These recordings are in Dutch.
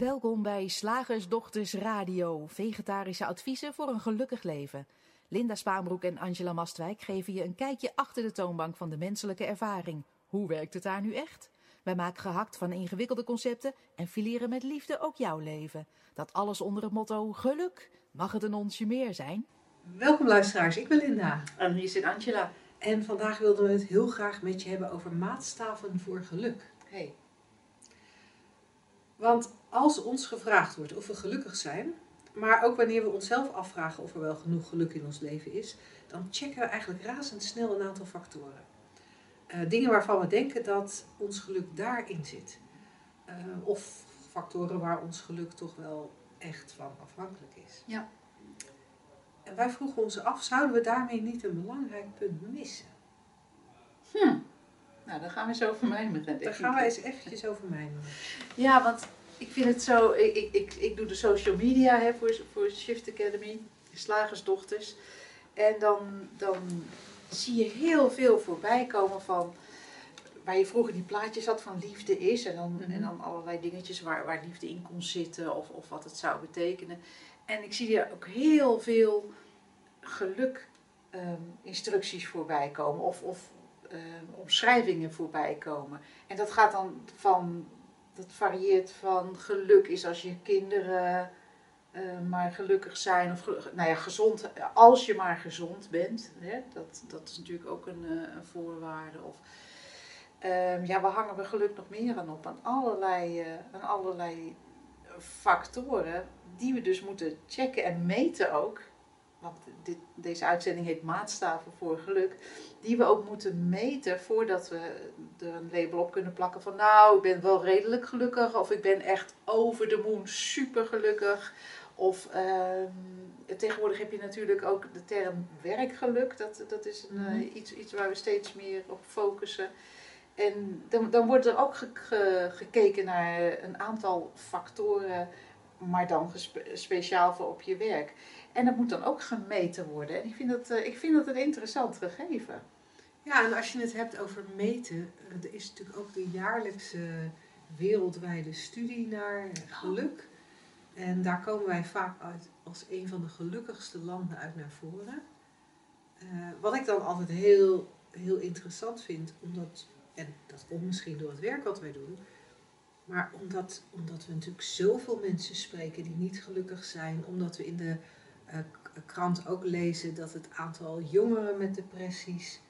Welkom bij Slagersdochters Radio, vegetarische adviezen voor een gelukkig leven. Linda Spaanbroek en Angela Mastwijk geven je een kijkje achter de toonbank van de menselijke ervaring. Hoe werkt het daar nu echt? Wij maken gehakt van ingewikkelde concepten en fileren met liefde ook jouw leven. Dat alles onder het motto geluk. Mag het een onsje meer zijn? Welkom luisteraars, ik ben Linda. En hier zit Angela. En vandaag wilden we het heel graag met je hebben over maatstaven voor geluk. Hey. Want als ons gevraagd wordt of we gelukkig zijn, maar ook wanneer we onszelf afvragen of er wel genoeg geluk in ons leven is, dan checken we eigenlijk razendsnel een aantal factoren. Uh, dingen waarvan we denken dat ons geluk daarin zit. Uh, of factoren waar ons geluk toch wel echt van afhankelijk is. Ja. En wij vroegen ons af, zouden we daarmee niet een belangrijk punt missen? Hm. Nou, dan gaan we eens over mijmeren. Daar gaan we eens eventjes over mijmeren. Ja, want ik vind het zo... Ik, ik, ik, ik doe de social media hè, voor, voor Shift Academy, slagersdochters. En dan, dan zie je heel veel voorbij komen van... Waar je vroeger die plaatjes had van liefde is. En dan, en dan allerlei dingetjes waar, waar liefde in kon zitten. Of, of wat het zou betekenen. En ik zie er ook heel veel geluk um, instructies voorbij komen. Of, of um, omschrijvingen voorbij komen. En dat gaat dan van, dat varieert van geluk is als je kinderen uh, maar gelukkig zijn. Of nou ja, gezond, als je maar gezond bent. Hè, dat, dat is natuurlijk ook een, uh, een voorwaarde. Of, um, ja, waar hangen we geluk nog meer aan op? Aan allerlei, uh, aan allerlei factoren die we dus moeten checken en meten ook. Want dit, deze uitzending heet Maatstaven voor Geluk. Die we ook moeten meten voordat we er een label op kunnen plakken van nou, ik ben wel redelijk gelukkig. Of ik ben echt over de moon super gelukkig. Of uh, tegenwoordig heb je natuurlijk ook de term werkgeluk. Dat, dat is een, mm-hmm. uh, iets, iets waar we steeds meer op focussen. En dan, dan wordt er ook ge, ge, gekeken naar een aantal factoren maar dan speciaal voor op je werk. En dat moet dan ook gemeten worden. En ik vind dat, uh, ik vind dat een interessant gegeven. Ja, en als je het hebt over meten, er is natuurlijk ook de jaarlijkse wereldwijde studie naar geluk. En daar komen wij vaak uit als een van de gelukkigste landen uit naar voren. Uh, wat ik dan altijd heel, heel interessant vind, omdat, en dat komt misschien door het werk wat wij doen, maar omdat, omdat we natuurlijk zoveel mensen spreken die niet gelukkig zijn, omdat we in de krant ook lezen dat het aantal jongeren met depressies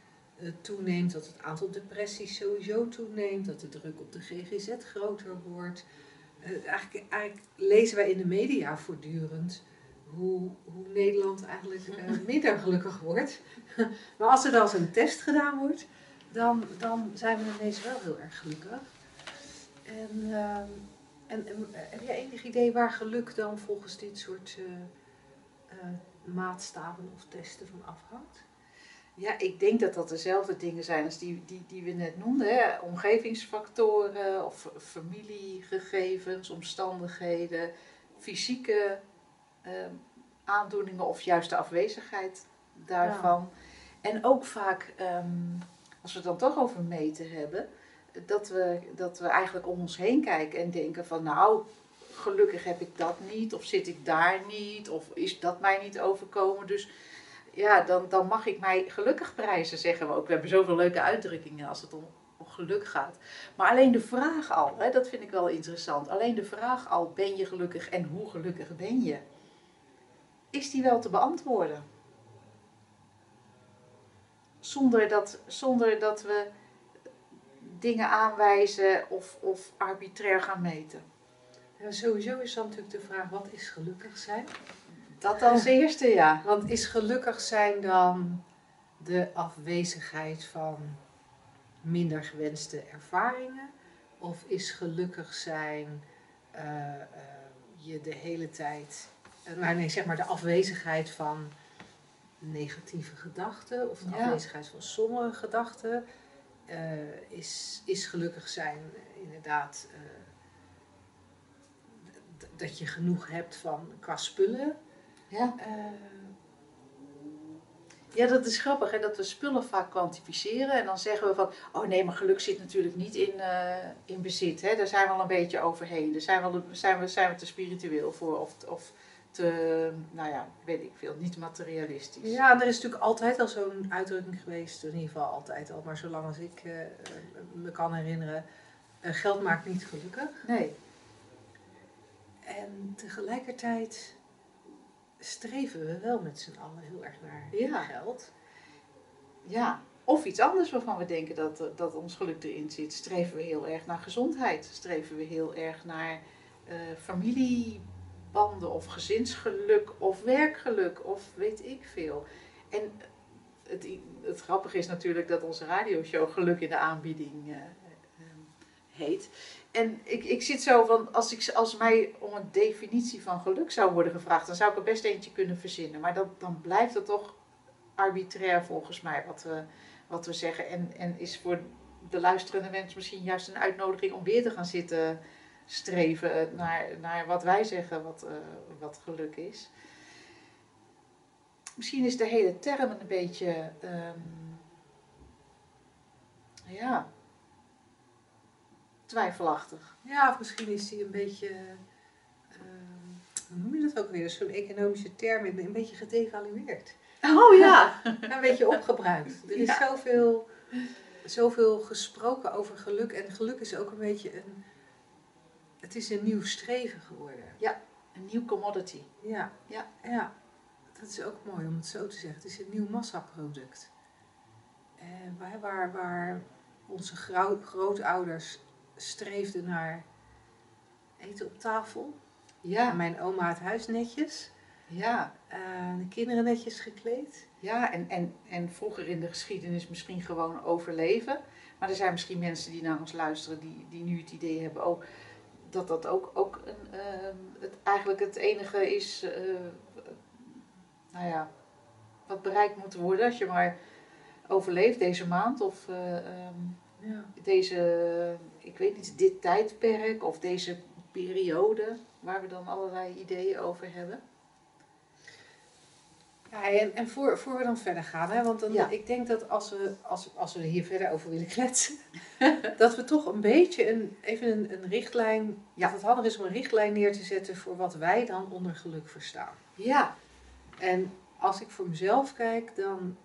uh, toeneemt, dat het aantal depressies sowieso toeneemt, dat de druk op de GGZ groter wordt. Uh, eigenlijk, eigenlijk, lezen wij in de media voortdurend hoe, hoe Nederland eigenlijk minder gelukkig wordt. maar als er dan zo'n test gedaan wordt, dan, dan zijn we ineens wel heel erg gelukkig. En, uh, en, en, heb jij enig idee waar geluk dan volgens dit soort uh, uh, maatstaven of testen van afhangt? Ja, ik denk dat dat dezelfde dingen zijn als die, die, die we net noemden. Hè? Omgevingsfactoren of familiegegevens, omstandigheden, fysieke ehm, aandoeningen of juist de afwezigheid daarvan. Ja. En ook vaak, um, als we het dan toch over meten hebben, dat we, dat we eigenlijk om ons heen kijken en denken van nou, gelukkig heb ik dat niet, of zit ik daar niet, of is dat mij niet overkomen. Dus ja, dan, dan mag ik mij gelukkig prijzen, zeggen we ook. We hebben zoveel leuke uitdrukkingen als het om, geluk gaat. Maar alleen de vraag al, hè, dat vind ik wel interessant. Alleen de vraag al, ben je gelukkig en hoe gelukkig ben je? Is die wel te beantwoorden? Zonder dat, zonder dat we dingen aanwijzen of, of arbitrair gaan meten? Ja, sowieso is dan natuurlijk de vraag, wat is gelukkig zijn? Dat als eerste, ja. Want is gelukkig zijn dan de afwezigheid van minder gewenste ervaringen? Of is gelukkig zijn uh, uh, je de hele tijd, uh, nee, zeg maar de afwezigheid van negatieve gedachten of de ja. afwezigheid van sommige gedachten? is, is gelukkig zijn inderdaad dat je genoeg hebt van qua spullen. Ja. Uh, Ja, dat is grappig, hè? dat we spullen vaak kwantificeren en dan zeggen we van, oh nee, maar geluk zit natuurlijk niet in, eh, in bezit. Hè? Daar zijn we al een beetje overheen. Daar zijn we, al- zijn we, zijn we te spiritueel voor of, of te, nou ja, weet ik veel, niet materialistisch. Ja, en er is natuurlijk altijd al zo'n uitdrukking geweest, in ieder geval altijd al, maar zolang als ik eh, eh, me kan herinneren, eh, geld maakt niet gelukkig. Nee, En tegelijkertijd streven we wel met z'n allen heel erg naar Ja. geld. ja. Of iets anders waarvan we denken dat, eh, dat ons geluk erin zit. Streven we heel erg naar gezondheid? Streven we heel erg naar eh, familiebanden of gezinsgeluk of werkgeluk of weet ik veel? En het, het grappige is natuurlijk dat onze radioshow Geluk in de aanbieding eh, eh, heet. En ik, ik zit zo van, als, ik, als mij om een definitie van geluk zou worden gevraagd, dan zou ik er best eentje kunnen verzinnen. Maar dat, dan blijft het toch arbitrair volgens mij wat we, wat we zeggen. En, en is voor de luisterende mensen misschien juist een uitnodiging om weer te gaan zitten streven naar, naar wat wij zeggen wat, eh, wat geluk is. Misschien is de hele term een beetje, ehm, ja, twijfelachtig. Ja, of misschien is die een beetje, ehm, hoe noem je dat ook weer, zo'n economische term, een beetje gedevalueerd. Oh ja! Een beetje opgebruikt. Er is Ja. zoveel, zoveel gesproken over geluk en geluk is ook een beetje een, het is een nieuw streven geworden. Een nieuw commodity. Ja, Ja. ja, dat is ook mooi om het zo te zeggen. Het is een nieuw massaproduct. En waar, waar, waar onze grootouders streefden naar eten op tafel. En Ja, mijn oma het huis netjes. ja. eh, de kinderen netjes gekleed. Ja, en, en, en vroeger in de geschiedenis misschien gewoon overleven. Maar er zijn misschien mensen die naar ons luisteren die, die nu het idee hebben oh, dat dat ook, ook een, ehm, het, eigenlijk het enige is, eh, nou ja, wat bereikt moet worden als je maar overleeft deze maand of eh, ehm, Ja. deze, ik weet niet, dit tijdperk of deze periode waar we dan allerlei ideeën over hebben. Ja, en, en voor, voor we dan verder gaan, hè, want dan, Ja. ik denk dat als we, als, als we er hier verder over willen kletsen, dat we toch een beetje een, even een, een richtlijn, Ja. dat het handig is om een richtlijn neer te zetten voor wat wij dan onder geluk verstaan. Ja, En als ik voor mezelf kijk, dan,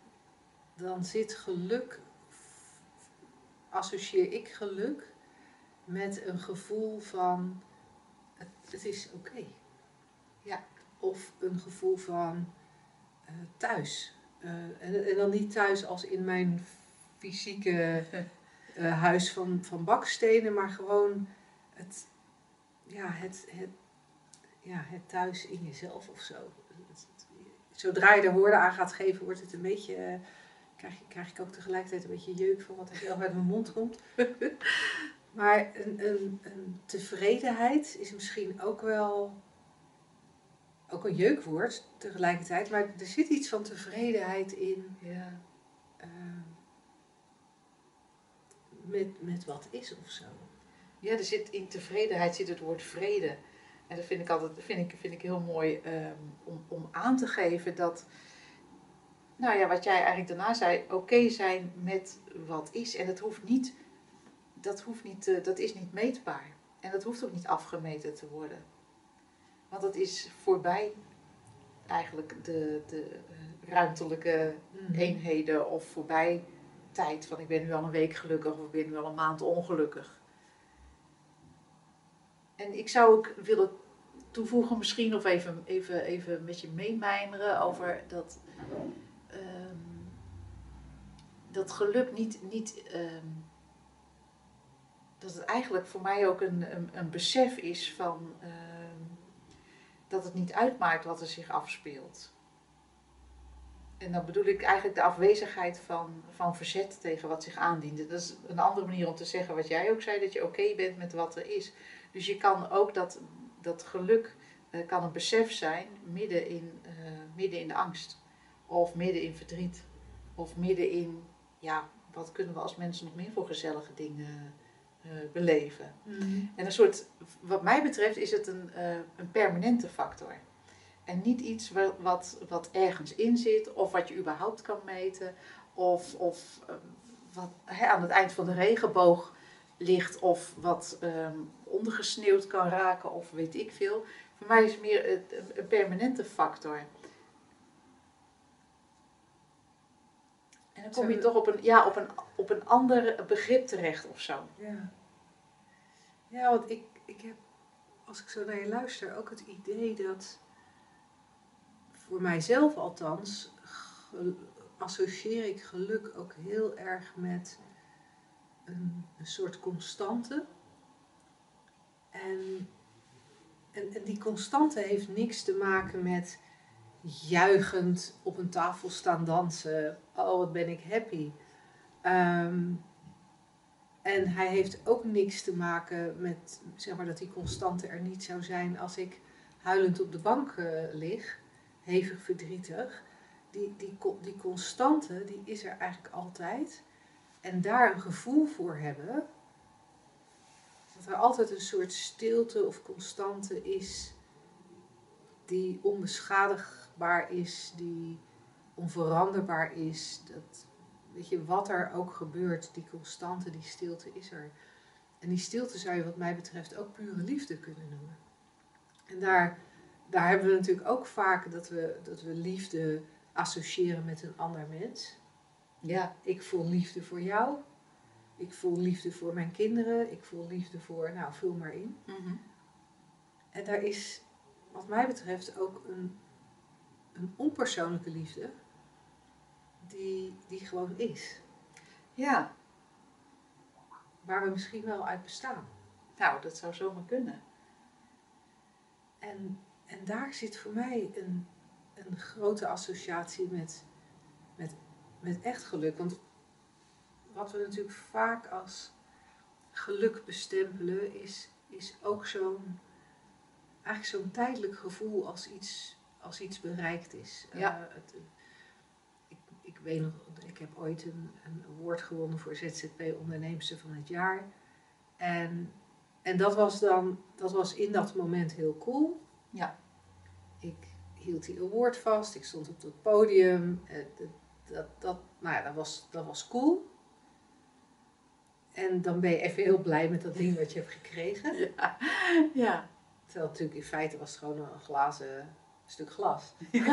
dan zit geluk, associeer ik geluk met een gevoel van het, het is oké. Ja. Of een gevoel van eh, thuis. Eh, en, en dan niet thuis als in mijn fysieke eh, huis van, van bakstenen, maar gewoon het, ja, het, het, ja, het thuis in jezelf of zo. Het- Zodra je er woorden aan gaat geven, wordt het een beetje. krijg, krijg ik ook tegelijkertijd een beetje jeuk van wat er zelf uit mijn mond komt. maar een, een, een tevredenheid is misschien ook wel. Ook een jeukwoord tegelijkertijd, maar er zit iets van tevredenheid in ja. eh, met, met wat is of zo. Ja, er zit in tevredenheid zit het woord vrede. En dat vind ik altijd vind ik, vind ik heel mooi ehm, om, om aan te geven dat, nou ja, wat jij eigenlijk daarna zei, oké zijn met wat is. En dat hoeft niet, dat, hoeft niet dat is niet meetbaar. En dat hoeft ook niet afgemeten te worden. Want dat is voorbij eigenlijk de, de eh, ruimtelijke eenheden of voorbij tijd van ik ben nu al een week gelukkig of ik ben nu al een maand ongelukkig. En ik zou ook willen toevoegen misschien of even, even, even met je meemijmeren over dat, ehm, dat geluk niet, niet ehm, dat het eigenlijk voor mij ook een, een, een besef is van ehm, dat het niet uitmaakt wat er zich afspeelt. En dan bedoel ik eigenlijk de afwezigheid van, van verzet tegen wat zich aandient. Dat is een andere manier om te zeggen wat jij ook zei, dat je oké bent met wat er is. Dus je kan ook dat, dat geluk eh, kan een besef zijn midden in, eh, midden in de angst. Of midden in verdriet. Of midden in, ja, wat kunnen we als mensen nog meer voor gezellige dingen eh, beleven. En een soort, wat mij betreft is het een, eh, een permanente factor. En niet iets wat, wat, ergens in zit of wat je überhaupt kan meten. Of, of eh, wat hè, aan het eind van de regenboog ligt of wat ehm, ondergesneeuwd kan raken of weet ik veel. Voor mij is het meer een, een permanente factor. Dan kom je toch op een, ja, op, een, op een ander begrip terecht of zo. Ja, ja want ik, ik heb, als ik zo naar je luister, ook het idee dat, voor mijzelf althans, associeer ik geluk ook heel erg met een, een soort constante. En, en, en die constante heeft niks te maken met juichend op een tafel staan dansen. Oh, wat ben ik happy. Ehm, en hij heeft ook niks te maken met, zeg maar, dat die constante er niet zou zijn als ik huilend op de bank eh, lig, hevig verdrietig. Die, die, die constante, die is er eigenlijk altijd. En daar een gevoel voor hebben, dat er altijd een soort stilte of constante is die onbeschadigbaar is, die onveranderbaar is. Dat, weet je, wat er ook gebeurt, die constante, die stilte is er. En die stilte zou je wat mij betreft ook pure liefde kunnen noemen. En daar, daar hebben we natuurlijk ook vaak dat we, dat we liefde associëren met een ander mens. Ja, Ik voel liefde voor jou. Ik voel liefde voor mijn kinderen. Ik voel liefde voor, nou, vul maar in. En daar is, wat mij betreft, ook een, een onpersoonlijke liefde. Die, die gewoon is. ja. Waar we misschien wel uit bestaan. nou dat zou zomaar kunnen. En, en daar zit voor mij een, een grote associatie met, met, met echt geluk. Want wat we natuurlijk vaak als geluk bestempelen, is, is ook zo'n eigenlijk zo'n tijdelijk gevoel als iets, als iets bereikt is. Ja. Eh, het, ik, ik weet nog, ik heb ooit een, een award gewonnen voor ZZP onderneemster van het jaar. En, en dat was dan, dat was in dat moment heel cool. Ja. Ik hield die award vast, ik stond op het podium. eh, Dat, dat, dat, nou ja, dat, was, dat was cool. En dan ben je even heel blij met dat ding wat je hebt gekregen. Ja, ja. Terwijl natuurlijk in feite was het gewoon een glazen stuk glas.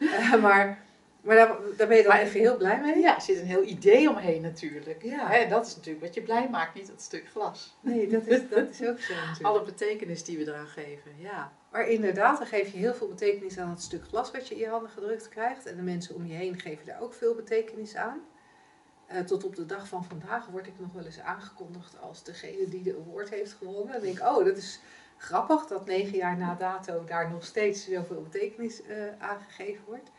Eh, maar maar daar, daar ben je dan Maar- even heel blij mee. ja er zit een heel idee omheen natuurlijk. Ja. Hè, En dat is natuurlijk wat je blij maakt, niet dat stuk glas. Nee, dat is, dat is ook zo natuurlijk. Alle betekenis die we eraan geven, ja. Maar inderdaad, dan geef je heel veel betekenis aan het stuk glas wat je in je handen gedrukt krijgt. En de mensen om je heen geven daar ook veel betekenis aan. Eh, tot op de dag van vandaag word ik nog wel eens aangekondigd als degene die de award heeft gewonnen. Dan denk ik, oh, dat is grappig dat negen jaar na dato daar nog steeds zoveel betekenis eh aangegeven wordt.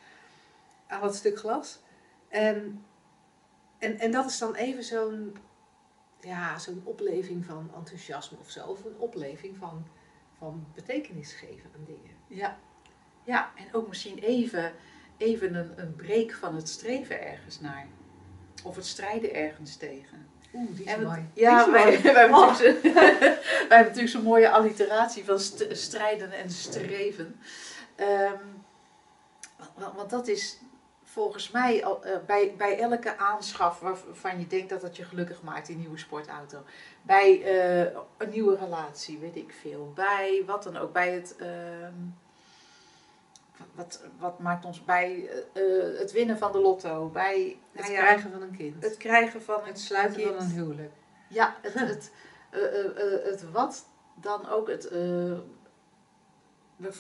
Aan dat stuk glas. En, en, en dat is dan even zo'n ja, zo'n opleving van enthousiasme of zo. Of een opleving van, van betekenis geven aan dingen. Ja, ja en ook misschien even, even een, een break van het streven ergens naar. Of het strijden ergens tegen. Oeh, die is En mooi. Ja, is wij, mooi. wij, hebben Oh. zo- wij hebben natuurlijk zo'n mooie alliteratie van st- strijden en streven. Ehm, want, want dat is volgens mij al, eh, bij, bij elke aanschaf waarvan je denkt dat het je gelukkig maakt, die nieuwe sportauto. Bij eh, een nieuwe relatie, weet ik veel. Bij wat dan ook. Bij het. ehm, wat, wat maakt ons bij eh, eh, het winnen van de lotto? Bij Het nou ja, krijgen van een kind. het krijgen van Het sluiten kind. van een huwelijk. Ja, het, het, eh, het wat dan ook het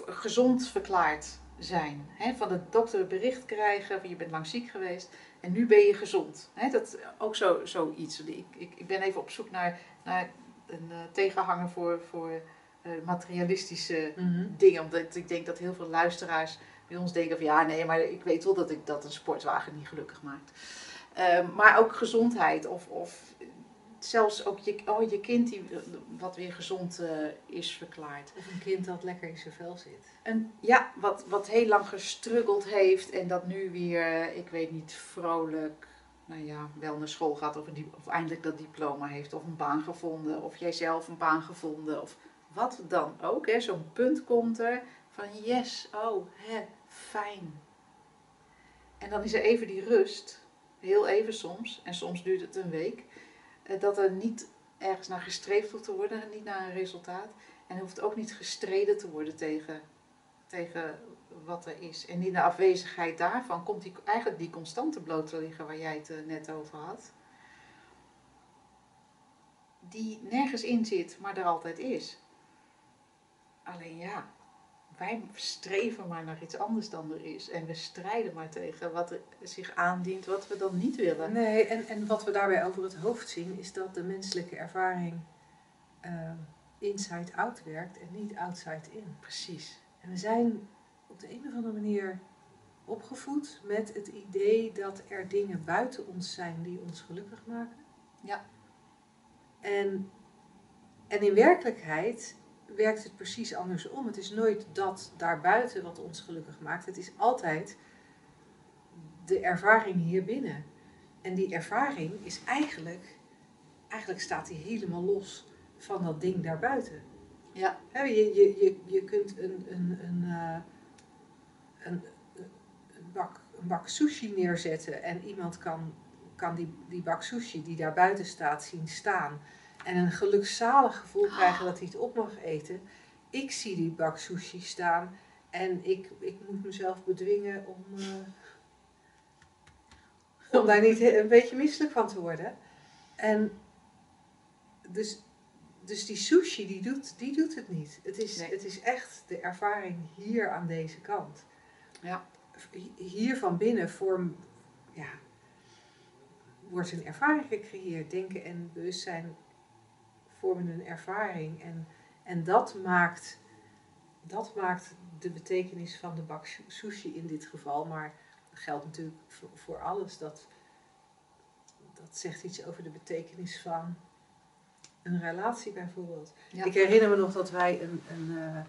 gezond verklaard zijn. Hè? Van de dokter bericht krijgen van je bent lang ziek geweest en nu ben je gezond. Hè? Dat is ook zo, zoiets. Ik, ik, ik ben even op zoek naar, naar een tegenhanger voor, voor eh, materialistische dingen. Omdat ik denk dat heel veel luisteraars bij ons denken van ja, nee, maar ik weet wel dat ik dat een sportwagen niet gelukkig maakt. Ehm, maar ook gezondheid of, of zelfs ook je, oh, je kind die wat weer gezond eh, is verklaard. Of een kind dat lekker in zijn vel zit. En ja, wat, wat heel lang gestruggeld heeft en dat nu weer, ik weet niet, vrolijk, nou ja, wel naar school gaat of, een, of eindelijk dat diploma heeft of een baan gevonden of jij zelf een baan gevonden of wat dan ook. Zo'n punt komt er Van yes, oh, hè, fijn. En dan is er even die rust, heel even soms, en soms duurt het een week, eh, dat er niet ergens naar gestreefd hoeft te worden, niet naar een resultaat. En er hoeft ook niet gestreden te worden tegen, tegen wat er is. En in de afwezigheid daarvan komt die, eigenlijk die constante bloot te liggen waar jij het eh, net over had. Die nergens in zit, maar er altijd is. Alleen ja, wij streven maar naar iets anders dan er is. En we strijden maar tegen wat er zich aandient, wat we dan niet willen. Nee, en, en wat we daarbij over het hoofd zien, is dat de menselijke ervaring uh, inside-out werkt en niet outside-in. Precies. En we zijn op de een of andere manier opgevoed met het idee dat er dingen buiten ons zijn die ons gelukkig maken. Ja. En, en in werkelijkheid werkt het precies andersom. Het is nooit dat daarbuiten wat ons gelukkig maakt. Het is altijd de ervaring hier binnen. En die ervaring is eigenlijk, eigenlijk staat die helemaal los van dat ding daarbuiten. Ja. Je, je, je, je kunt een, een, een, uh, een, een, bak, een bak sushi neerzetten en iemand kan, kan die, die bak sushi die daar buiten staat zien staan en een gelukzalig gevoel krijgen dat hij het op mag eten. Ik zie die bak sushi staan en ik, ik moet mezelf bedwingen om, uh, om daar niet een beetje misselijk van te worden. En dus, dus die sushi die doet, die doet het niet. Het is, Nee. het is echt de ervaring hier aan deze kant. Ja. Hier van binnen vorm, ja, wordt een ervaring gecreëerd. Denken en bewustzijn vormen een ervaring. En, en dat, maakt, dat maakt de betekenis van de bak sushi in dit geval. Maar dat geldt natuurlijk voor, voor alles. Dat, dat zegt iets over de betekenis van een relatie bijvoorbeeld. Ja. Ik herinner me nog dat wij een, een, eh,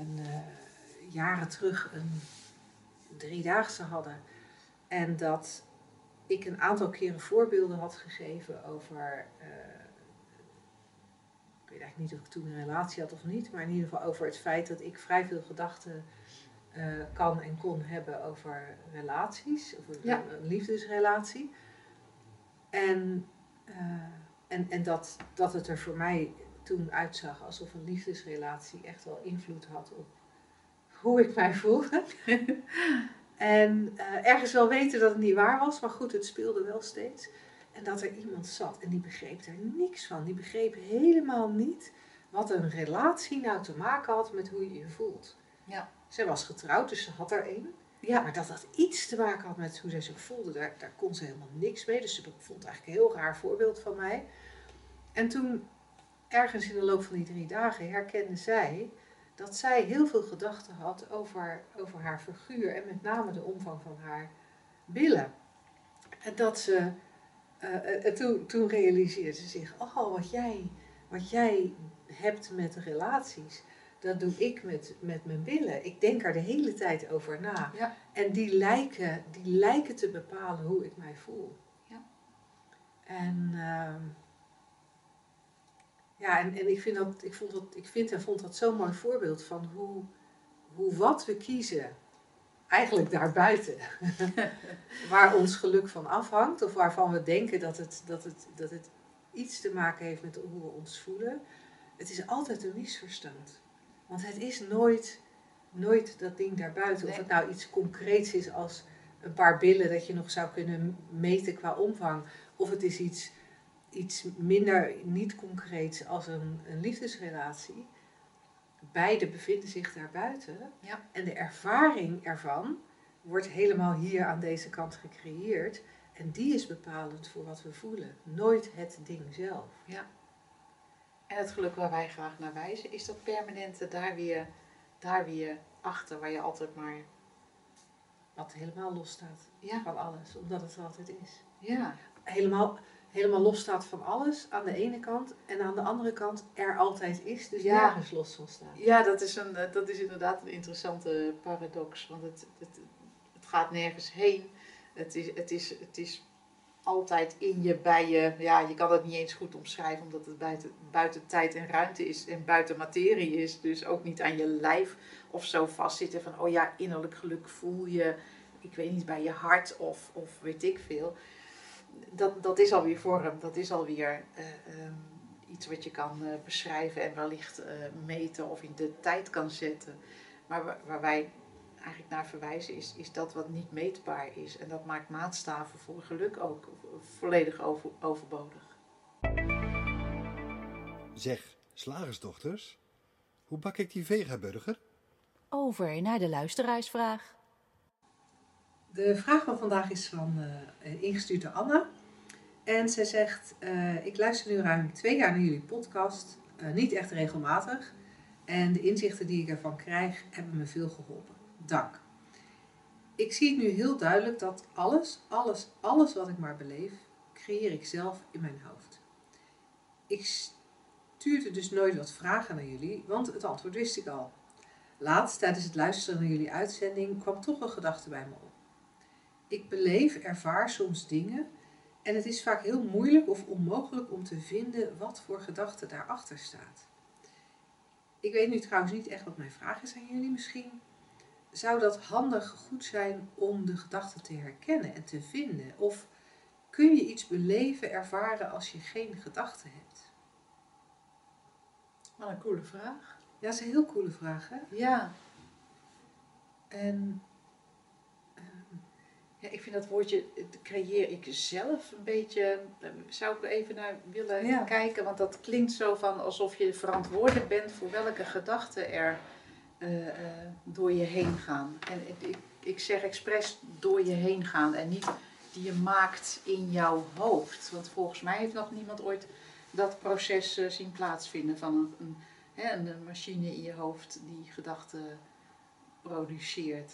een eh, jaren terug een driedaagse hadden. En dat ik een aantal keren voorbeelden had gegeven over. eh, weet eigenlijk niet of ik toen een relatie had of niet, maar in ieder geval over het feit dat ik vrij veel gedachten eh, kan en kon hebben over relaties, of een, Ja. een liefdesrelatie. En, eh, en, en dat, dat het er voor mij toen uitzag alsof een liefdesrelatie echt wel invloed had op hoe ik mij voelde. en eh, ergens wel weten dat het niet waar was, maar goed, het speelde wel steeds. En dat er iemand zat en die begreep er niks van. Die begreep helemaal niet wat een relatie nou te maken had met hoe je je voelt. Ja. Zij was getrouwd, dus ze had er één. Ja. Maar dat dat iets te maken had met hoe zij zich voelde, daar, daar kon ze helemaal niks mee. Dus ze vond het eigenlijk een heel raar voorbeeld van mij. En toen, ergens in de loop van die drie dagen, herkende zij dat zij heel veel gedachten had over, over haar figuur en met name de omvang van haar billen. En dat ze, eh, eh, toen, toen realiseerde ze zich, oh, wat jij, wat jij hebt met relaties, dat doe ik met, met mijn billen. Ik denk er de hele tijd over na. Ja. En die lijken, die lijken te bepalen hoe ik mij voel. Ja. En, ehm, ja, en, en ik, vind dat, ik, vond dat, ik vind en vond dat zo'n mooi voorbeeld van hoe, hoe wat we kiezen, eigenlijk daarbuiten, waar ons geluk van afhangt, of waarvan we denken dat het, dat het, dat het iets te maken heeft met hoe we ons voelen, het is altijd een misverstand. Want het is nooit, nooit dat ding daarbuiten. Of het nou iets concreets is als een paar billen dat je nog zou kunnen meten qua omvang. Of het is iets, iets minder niet concreets als een, een liefdesrelatie. Beide bevinden zich daarbuiten. Ja. En de ervaring ervan wordt helemaal hier aan deze kant gecreëerd. En die is bepalend voor wat we voelen. Nooit het ding zelf. En het geluk waar wij graag naar wijzen, is dat permanente daar weer, daar weer achter, waar je altijd maar. Wat helemaal los staat Ja, van alles. Omdat het er altijd is. ja, helemaal, helemaal los staat van alles aan de ene kant. En aan de andere kant er altijd is. Dus Ja. nergens los van staat. ja dat, is een, eh, dat is inderdaad een interessante paradox. Want het, het, het gaat nergens heen. Het is, het, is, het is altijd in je, bij je. Ja, je kan het niet eens goed omschrijven, omdat het buiten, buiten tijd en ruimte is en buiten materie is. Dus ook niet aan je lijf of zo vastzitten van, oh ja, innerlijk geluk voel je, ik weet niet, bij je hart of, of weet ik veel. Dat, dat is alweer vorm, dat is alweer uh, iets wat je kan uh, beschrijven en wellicht uh, meten of in de tijd kan zetten. Maar waar, waar wij eigenlijk naar verwijzen is, is dat wat niet meetbaar is. En dat maakt maatstaven voor geluk ook volledig over, overbodig. Zeg, slagersdochters, hoe bak ik die vegaburger? Over naar de luisteraarsvraag. De vraag van vandaag is van uh, ingestuurd door Anna. En zij zegt, uh, ik luister nu ruim twee jaar naar jullie podcast. Niet echt regelmatig. En de inzichten die ik ervan krijg, hebben me veel geholpen. Dank. Ik zie het nu heel duidelijk dat alles, alles, alles wat ik maar beleef, creëer ik zelf in mijn hoofd. Ik stuurde dus nooit wat vragen naar jullie, want het antwoord wist ik al. Laatst, tijdens het luisteren naar jullie uitzending, kwam toch een gedachte bij me op. Ik beleef, ervaar soms dingen en het is vaak heel moeilijk of onmogelijk om te vinden wat voor gedachte daarachter staat. Ik weet nu trouwens niet echt wat mijn vraag is aan jullie. Misschien zou dat handig goed zijn om de gedachte te herkennen en te vinden? Of kun je iets beleven, ervaren als je geen gedachten hebt? Wat een coole vraag. Ja, dat is een heel coole vraag, hè? Ja. En ja, ik vind dat woordje creëer ik zelf een beetje, zou ik even naar willen Ja. kijken, want dat klinkt zo van alsof je verantwoordelijk bent voor welke gedachten er eh, eh, door je heen gaan. En ik, ik, ik zeg expres door je heen gaan en niet die je maakt in jouw hoofd. Want volgens mij heeft nog niemand ooit dat proces eh, zien plaatsvinden van een, een, hè, een machine in je hoofd die gedachten produceert.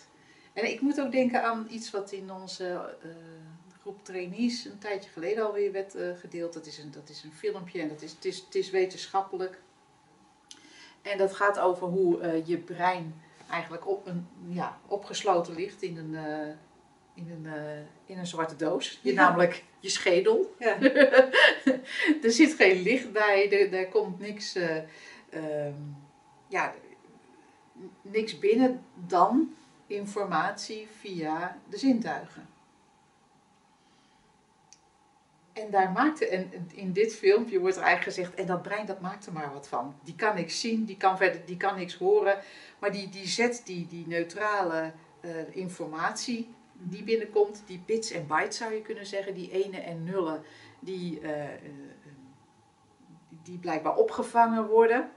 En ik moet ook denken aan iets wat in onze eh, groep trainees een tijdje geleden alweer werd eh, gedeeld. Dat is, een, dat is een filmpje en dat is, het, is, het is wetenschappelijk. En dat gaat over hoe eh, je brein eigenlijk op een, ja, opgesloten ligt in een, in, een, in een zwarte doos. Je, Ja. Namelijk je schedel. Ja. er zit geen licht bij, er, er komt niks, eh, ehm, ja, niks binnen dan informatie via de zintuigen. En daar maakte, en in dit filmpje wordt er eigenlijk gezegd, en dat brein dat maakt er maar wat van. Die kan niks zien, die kan verder, die kan niks horen, maar die, die zet die, die neutrale eh, informatie die binnenkomt, die bits en bytes zou je kunnen zeggen, die ene en nullen, die, eh, die blijkbaar opgevangen worden.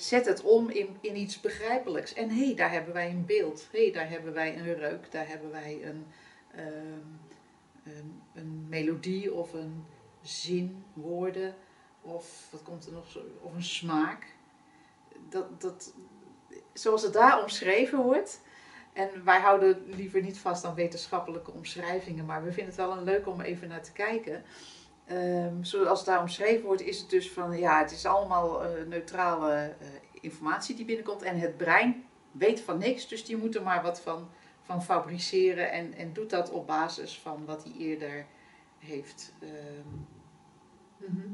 Zet het om in, in iets begrijpelijks. En hé, hey, daar hebben wij een beeld. Hé, hey, daar hebben wij een reuk. Daar hebben wij een, ehm, een, melodie of een zin, woorden. Of wat komt er nog? Of een smaak. Dat, dat, zoals het daar omschreven wordt. En wij houden liever niet vast aan wetenschappelijke omschrijvingen, maar we vinden het wel een leuk om even naar te kijken. Ehm, zoals het daar omschreven wordt, is het dus van ja, het is allemaal eh, neutrale eh, informatie die binnenkomt. En het brein weet van niks, dus die moet er maar wat van, van fabriceren. En, en doet dat op basis van wat hij eerder heeft ehm, Mhm.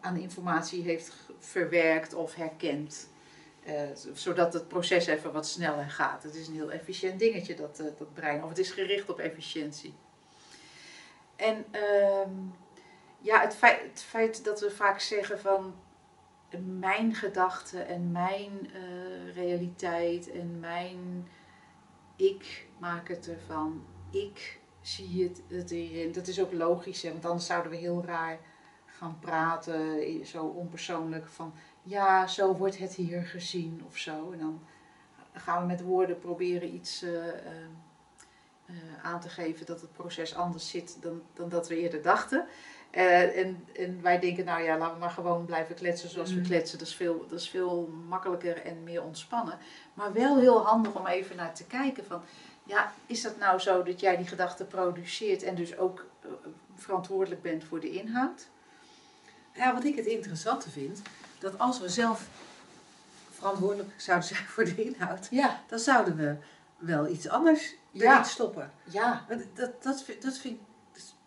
aan informatie heeft verwerkt of herkend. Eh, zodat het proces even wat sneller gaat. Het is een heel efficiënt dingetje, dat, dat brein. Of het is gericht op efficiëntie. En ehm, ja, het feit, het feit dat we vaak zeggen van mijn gedachten en mijn eh, realiteit en mijn ik maak het ervan. Ik zie het, erin. Dat is ook logisch, hè, want anders zouden we heel raar gaan praten, zo onpersoonlijk van ja, zo wordt het hier gezien of zo. En dan gaan we met woorden proberen iets eh, eh, aan te geven dat het proces anders zit dan, dan dat we eerder dachten. Eh, en, en wij denken, nou ja, laten we maar gewoon blijven kletsen zoals we Mm. kletsen. Dat is, veel, dat is veel makkelijker en meer ontspannen. Maar wel heel handig om even naar te kijken van, ja, is dat nou zo dat jij die gedachten produceert en dus ook eh, verantwoordelijk bent voor de inhoud? Ja, wat ik het interessante vind, dat als we zelf verantwoordelijk zouden zijn voor de inhoud, Ja, dan zouden we wel iets anders Ja. erin stoppen. ja, Want Dat, dat, vind- dat, vind,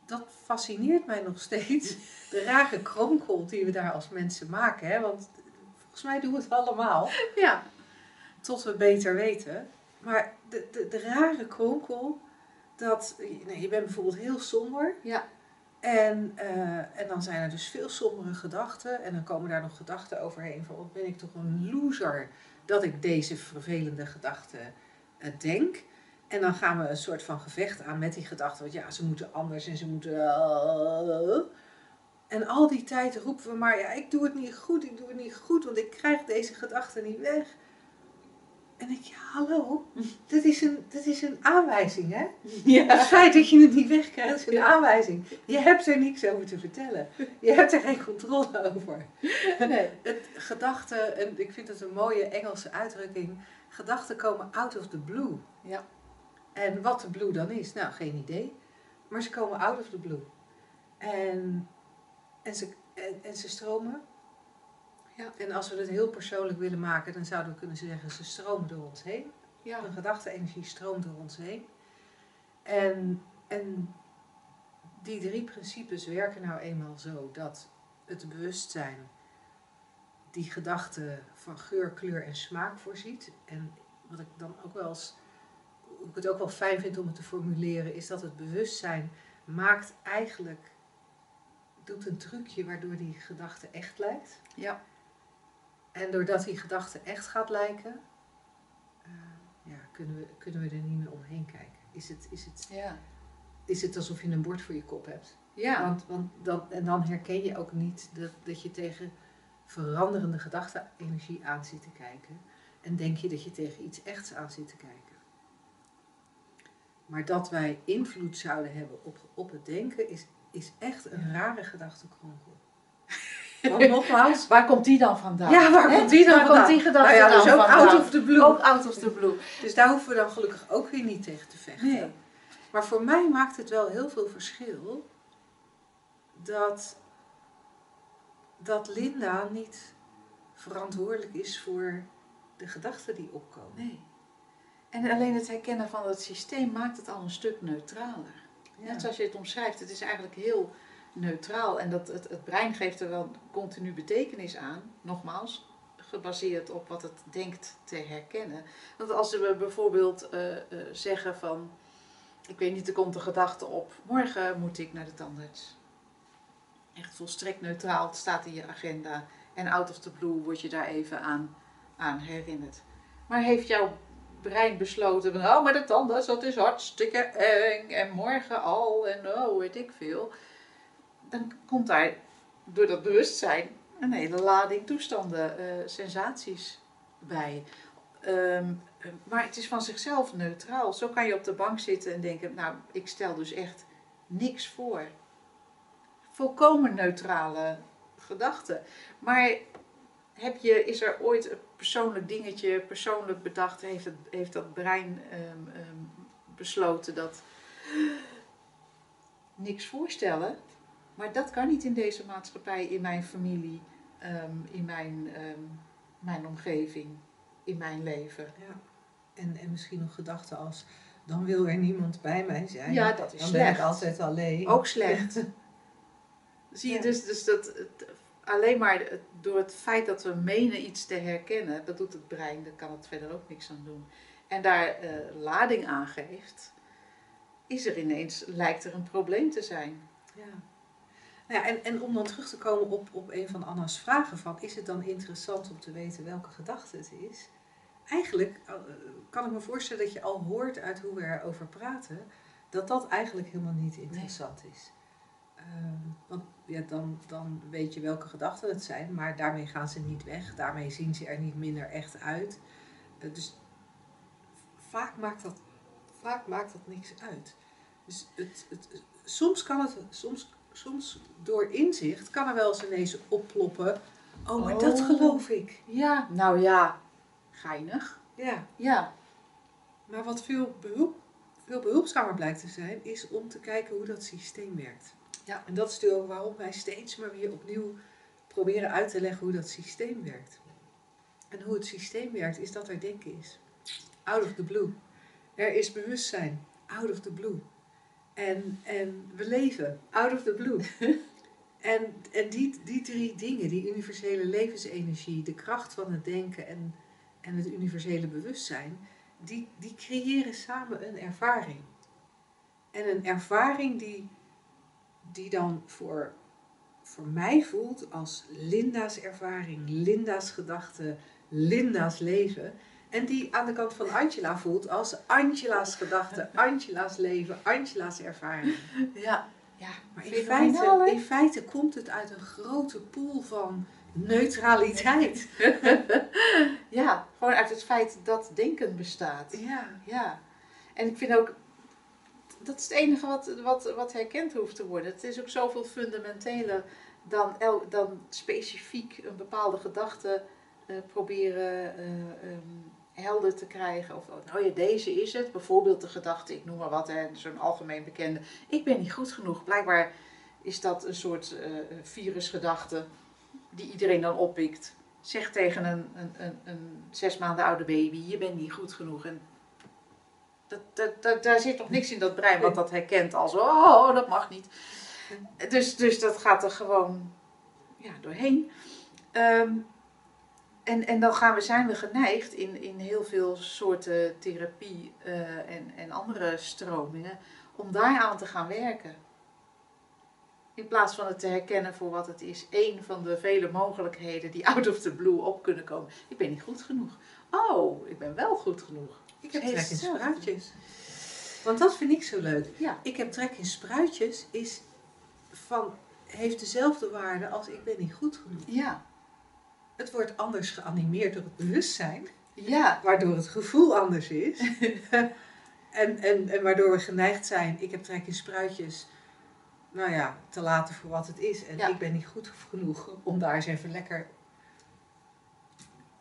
dat fascineert mij nog steeds. De rare kronkel die we daar als mensen maken. Hè? Want volgens mij doen we het allemaal. ja. tot we beter weten. Maar de, de, de rare kronkel, dat nee, je bent bijvoorbeeld heel somber. Ja. En, eh, en dan zijn er dus veel sombere gedachten. En dan komen daar nog gedachten overheen van wat ben ik toch een loser dat ik deze vervelende gedachten eh, denk. En dan gaan we een soort van gevecht aan met die gedachten. Want ja, ze moeten anders en ze moeten. eh. En al die tijd roepen we maar, ja, ik doe het niet goed, ik doe het niet goed, want ik krijg deze gedachten niet weg. En ik, ja, hallo, dit is een, dit is een aanwijzing, hè? Het feit dat je het niet wegkrijgt is een aanwijzing. Je hebt er niks over te vertellen. Je hebt er geen controle over. Nee. Het gedachten, en ik vind het een mooie Engelse uitdrukking, gedachten komen out of the blue. Ja. En wat de blue dan is, nou geen idee. Maar ze komen out of the blue. En, en, ze, en, en ze stromen. Ja. En als we het heel persoonlijk willen maken, dan zouden we kunnen zeggen, ze stromen door ons heen. Ja. Een gedachte-energie stroomt door ons heen. En, en die drie principes werken nou eenmaal zo dat het bewustzijn die gedachte van geur, kleur en smaak voorziet. En wat ik dan ook wel eens, hoe ik het ook wel fijn vind om het te formuleren, is dat het bewustzijn maakt eigenlijk, doet een trucje waardoor die gedachte echt lijkt. Ja. En doordat die gedachte echt gaat lijken, eh, ja, kunnen, we, kunnen we er niet meer omheen kijken. Is het, is, het, Ja. is het alsof je een bord voor je kop hebt? Ja. Want, want dan, en dan herken je ook niet dat, dat je tegen veranderende gedachte-energie aan zit te kijken. En denk je dat je tegen iets echts aan zit te kijken. Maar dat wij invloed zouden hebben op, op het denken is, is echt een rare gedachtekronkel. Want nogmaals, Waar komt die dan vandaan? ja, waar komt die dan Waar vandaan? komt die gedachte nou ja, dan dus ook vandaan? out of the blue. Ook out of the blue. Dus daar hoeven we dan gelukkig ook weer niet tegen te vechten. Nee. Maar voor mij maakt het wel heel veel verschil dat, dat Linda niet verantwoordelijk is voor de gedachten die opkomen. Nee. En alleen het herkennen van het systeem maakt het al een stuk neutraler. Ja. Net zoals je het omschrijft, het is eigenlijk heel neutraal. En dat, het, het brein geeft er wel continu betekenis aan. Nogmaals, gebaseerd op wat het denkt te herkennen. Want als we bijvoorbeeld eh, eh, zeggen van... Ik weet niet, er komt een gedachte op. Morgen moet ik naar de tandarts. Echt volstrekt neutraal, het staat in je agenda. En out of the blue word je daar even aan, aan herinnerd. Maar heeft jouw brein besloten van... Oh, maar de tandarts, dat is hartstikke eng. En morgen al. En oh, weet ik veel. Dan komt daar door dat bewustzijn een hele lading toestanden, eh, sensaties bij. Ehm, eh, maar het is van zichzelf neutraal. Zo kan je op de bank zitten en denken, nou, ik stel dus echt niks voor. Volkomen neutrale gedachten. Maar heb je, is er ooit een persoonlijk dingetje, persoonlijk bedacht, heeft, het, heeft dat brein ehm, ehm, besloten dat niks voorstellen? Maar dat kan niet in deze maatschappij, in mijn familie, ehm, in mijn, mijn omgeving, in mijn leven. Ja. En, en misschien nog gedachten als, dan wil er niemand bij mij zijn. Ja, dat is dan ben ik slecht. altijd alleen. Ook slecht. Zie je Ja. dus, dus dat alleen maar het- door het feit dat we menen iets te herkennen, dat doet het brein, daar kan het verder ook niks aan doen. En daar eh, lading aan geeft, is er ineens, lijkt er een probleem te zijn. Ja. Nou ja, en, en om dan terug te komen op, op een van Anna's vragen van, is het dan interessant om te weten welke gedachte het is? Eigenlijk eh, kan ik me voorstellen dat je al hoort uit hoe we erover praten, dat dat eigenlijk helemaal niet interessant is. Ehm, want ja, dan, dan weet je welke gedachten het zijn, maar daarmee gaan ze niet weg, daarmee zien ze er niet minder echt uit. Eh, dus vaak maakt, dat, vaak maakt dat niks uit. Dus het, het, soms kan het, soms, soms door inzicht kan er wel eens ineens opploppen. Oh, maar dat Oh. geloof ik. Ja, nou ja, geinig. Ja, Ja, maar wat veel, behulp, veel behulpzamer blijkt te zijn, is om te kijken hoe dat systeem werkt. Ja. En dat is natuurlijk ook waarom wij steeds maar weer opnieuw proberen uit te leggen hoe dat systeem werkt. En hoe het systeem werkt, is dat er denken is. Out of the blue. Er is bewustzijn. Out of the blue. En, en we leven. Out of the blue. en en die, die drie dingen, die universele levensenergie, de kracht van het denken en, en het universele bewustzijn, die, die creëren samen een ervaring. En een ervaring die, die dan voor, voor mij voelt als Linda's ervaring, Linda's gedachte, Linda's leven. En die aan de kant van Angela voelt als Angela's gedachte, Angela's leven, Angela's ervaring. Ja, ja. Maar in feite, in feite komt het uit een grote pool van neutraliteit. ja, gewoon uit het feit dat denken bestaat. Ja. Ja, en ik vind ook, dat is het enige wat, wat, wat herkend hoeft te worden. Het is ook zoveel fundamenteler dan, dan specifiek een bepaalde gedachte eh, proberen eh, ehm, helder te krijgen. Of, oh, nou ja, deze is het. Bijvoorbeeld de gedachte, ik noem maar wat, zo'n algemeen bekende. Ik ben niet goed genoeg. Blijkbaar is dat een soort eh, virusgedachte die iedereen dan oppikt. Zeg tegen een, een, een, een zes maanden oude baby, je bent niet goed genoeg. En daar zit toch niks in dat brein wat dat herkent als, oh, dat mag niet. Dus, dus dat gaat er gewoon ja, doorheen. Ehm, en, en dan gaan we, zijn we geneigd in, in heel veel soorten therapie eh, en, en andere stromingen om daaraan te gaan werken. In plaats van het te herkennen voor wat het is. Één van de vele mogelijkheden die out of the blue op kunnen komen. Ik ben niet goed genoeg. Oh, ik ben wel goed genoeg. Ik heb trek in spruitjes. Want dat vind ik zo leuk. Ja. Ik heb trek in spruitjes is van, heeft dezelfde waarde als ik ben niet goed genoeg. Ja. Het wordt anders geanimeerd door het bewustzijn, Ja. waardoor het gevoel anders is. en, en, en waardoor we geneigd zijn, ik heb trek in spruitjes, nou ja, te laten voor wat het is. En Ja. ik ben niet goed genoeg om daar eens even lekker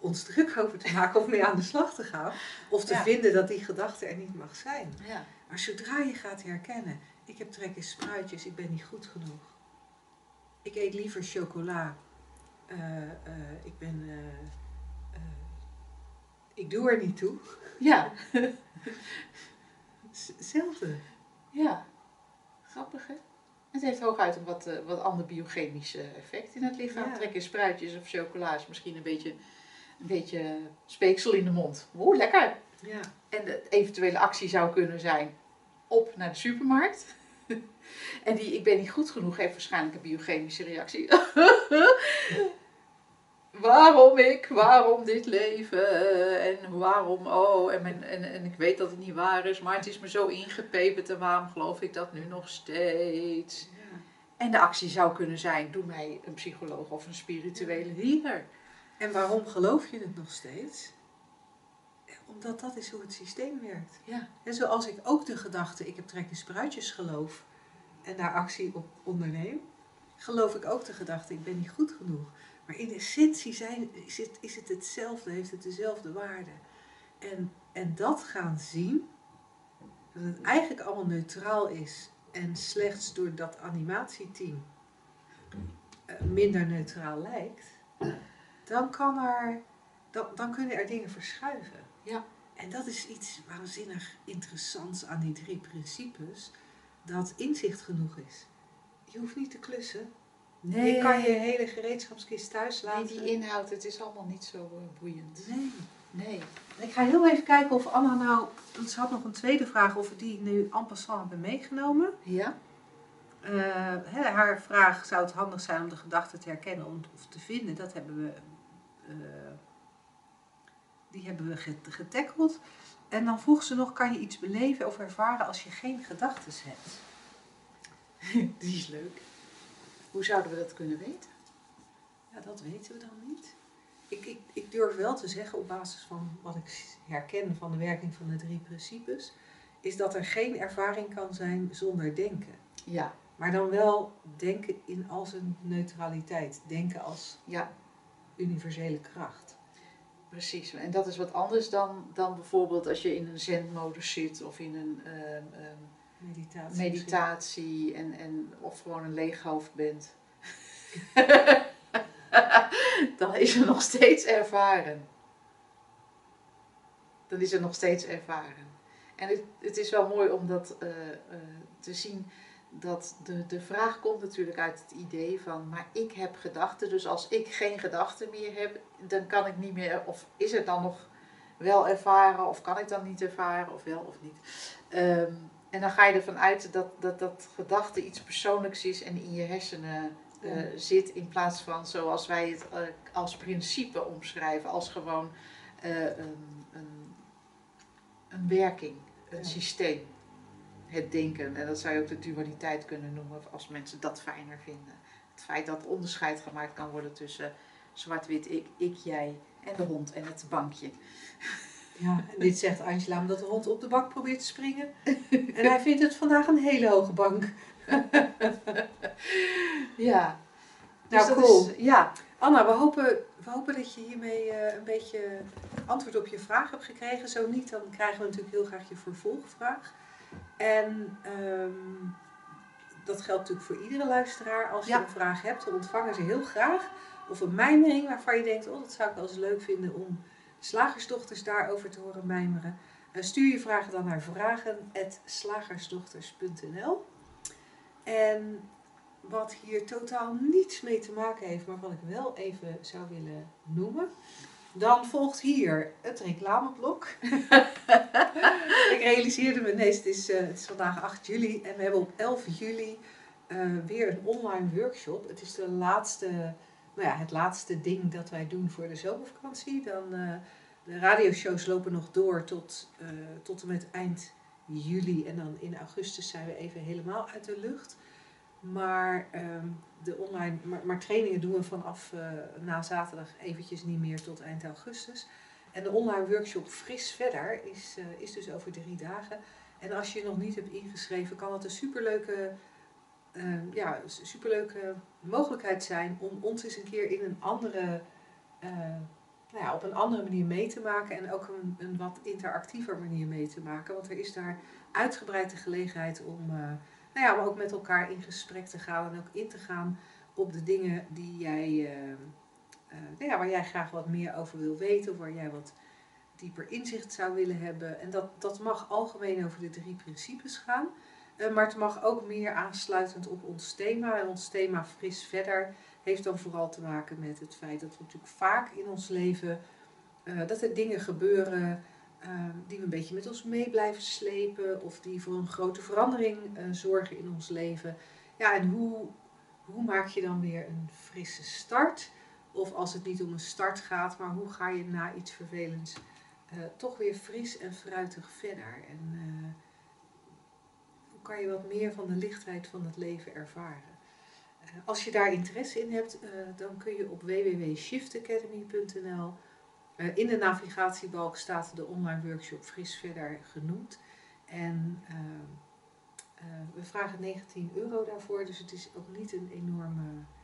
ons druk over te maken of mee aan de slag te gaan. Of te Ja. vinden dat die gedachte er niet mag zijn. Ja. Maar zodra je gaat herkennen, ik heb trek in spruitjes, ik ben niet goed genoeg. Ik eet liever chocola. Eh, eh, ik ben. eh, ik doe er niet toe. Ja. Z- Hetzelfde. Ja. Grappig hè? Het heeft hooguit een wat, wat ander biochemisch effect in het lichaam. Ja. Trek in spruitjes of chocola is misschien een beetje, een beetje speeksel in de mond. Oeh, lekker! Ja. En de eventuele actie zou kunnen zijn op naar de supermarkt. En die ik ben niet goed genoeg heeft waarschijnlijk een biochemische reactie. waarom ik, waarom dit leven en waarom, oh, en, en, en ik weet dat het niet waar is, maar het is me zo ingepeperd en waarom geloof ik dat nu nog steeds? ja. En de actie zou kunnen zijn, doe mij een psycholoog of een spirituele healer. En waarom geloof je het nog steeds? Omdat dat is hoe het systeem werkt. Ja, En zoals ik ook de gedachte, ik heb trek in spruitjes geloof en daar actie op onderneem, geloof ik ook de gedachte, ik ben niet goed genoeg. Maar in essentie zijn, is, het, is het hetzelfde, heeft het dezelfde waarde. En, en dat gaan zien, dat het eigenlijk allemaal neutraal is en slechts door dat animatieteam eh, minder neutraal lijkt, dan, kan er, dan, dan kunnen er dingen verschuiven. Ja. En dat is iets waanzinnig interessants aan die drie principes, dat inzicht genoeg is. Je hoeft niet te klussen. nee, Je kan je hele gereedschapskist thuis nee, laten. die inhoud, het is allemaal niet zo eh, boeiend. Nee. Nee. Ik ga heel even kijken of Anna nou... Want ze had nog een tweede vraag of we die nu en passant hebben meegenomen. Ja? Eh, haar vraag zou het handig zijn om de gedachte te herkennen of te vinden. Dat hebben we, die hebben we get- getackeld. En dan vroeg ze nog, kan je iets beleven of ervaren als je geen gedachten hebt? Die is leuk. Hoe zouden we dat kunnen weten? Ja, dat weten we dan niet. Ik, ik, ik durf wel te zeggen op basis van wat ik herken van de werking van de drie principes, is dat er geen ervaring kan zijn zonder denken. Ja, Maar dan wel denken in al zijn neutraliteit. Denken als ja, universele kracht. precies. En dat is wat anders dan, dan bijvoorbeeld als je in een zenmodus zit of in een ehm, ehm, Meditatie. meditatie en, en, of gewoon een leeg hoofd bent. dan is er nog steeds ervaren. Dan is er nog steeds ervaren. En het, het is wel mooi om dat eh, eh, te zien. Dat de, de vraag komt natuurlijk uit het idee van, maar ik heb gedachten, dus als ik geen gedachten meer heb, dan kan ik niet meer, of is er dan nog wel ervaren of kan ik dan niet ervaren of wel of niet. Ehm, en dan ga je ervan uit dat, dat dat gedachte iets persoonlijks is en in je hersenen eh, Ja. zit in plaats van zoals wij het eh, als principe omschrijven, als gewoon eh, een, een, een werking, een Ja. systeem. Het denken, en dat zou je ook de dualiteit kunnen noemen als mensen dat fijner vinden. Het feit dat onderscheid gemaakt kan worden tussen zwart-wit ik, ik, jij en de hond en het bankje. Ja, en dit zegt Angela omdat de hond op de bank probeert te springen. En hij vindt het vandaag een hele hoge bank. Ja. Nou, Dus cool. is- ja, Anna, we hopen, we hopen dat je hiermee eh, een beetje antwoord op je vraag hebt gekregen. Zo niet, dan krijgen we natuurlijk heel graag je vervolgvraag. En ehm, dat geldt natuurlijk voor iedere luisteraar. Als je Ja. een vraag hebt, dan ontvangen ze heel graag. Of een mijmering waarvan je denkt, oh dat zou ik wel eens leuk vinden om slagersdochters daarover te horen mijmeren. Eh, stuur je vragen dan naar vragen.slagersdochters.nl En wat hier totaal niets mee te maken heeft, maar wat ik wel even zou willen noemen. Dan volgt hier het reclameblok. ik realiseerde me, nee, het is, eh, het is vandaag 8 juli en we hebben op 11 juli eh, weer een online workshop. Het is de laatste, nou ja, het laatste ding dat wij doen voor de zomervakantie. Dan, eh, de radioshows lopen nog door tot, tot en met eind juli en dan in augustus zijn we even helemaal uit de lucht. Maar, ehm, de online, maar, maar trainingen doen we vanaf eh, na zaterdag eventjes niet meer tot eind augustus. En de online workshop Fris Verder is, eh, is dus over drie dagen. En als je nog niet hebt ingeschreven, kan het een superleuke, ehm, ja, superleuke mogelijkheid zijn om ons eens een keer in een andere, eh, nou ja, op een andere manier mee te maken. En ook een, een wat interactiever manier mee te maken. Want er is daar uitgebreid de gelegenheid om, nou ja, om ook met elkaar in gesprek te gaan. En ook in te gaan op de dingen die jij, eh, eh, nou ja, waar jij graag wat meer over wil weten. Of waar jij wat dieper inzicht zou willen hebben. En dat, dat mag algemeen over de drie principes gaan. Eh, maar het mag ook meer aansluitend op ons thema. En ons thema Fris Verder heeft dan vooral te maken met het feit dat we natuurlijk vaak in ons leven... dat er dingen gebeuren die we een beetje met ons mee blijven slepen. Of die voor een grote verandering eh, zorgen in ons leven. Ja, en hoe, hoe maak je dan weer een frisse start? Of als het niet om een start gaat, maar hoe ga je na iets vervelends eh, toch weer fris en fruitig verder? En eh, hoe kan je wat meer van de lichtheid van het leven ervaren? Als je daar interesse in hebt, dan kun je op www.shiftacademy.nl in de navigatiebalk staat de online workshop Fris Verder genoemd. En eh, eh, we vragen 19 euro daarvoor, dus het is ook niet een enorm eh,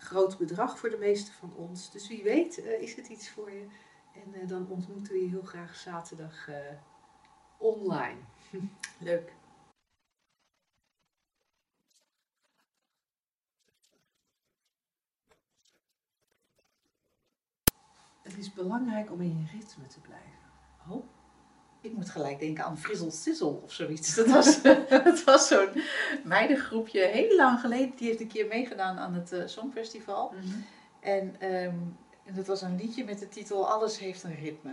groot bedrag voor de meeste van ons. Dus wie weet eh, is het iets voor je. En eh, dan ontmoeten we je heel graag zaterdag eh, online. leuk. Het is belangrijk om in je ritme te blijven. Oh, ik moet gelijk denken aan Frizzle Sizzle of zoiets. Dat was, dat was zo'n meidengroepje heel lang geleden. Die heeft een keer meegedaan aan het eh, Songfestival. En, ehm, en dat was een liedje met de titel Alles heeft een ritme.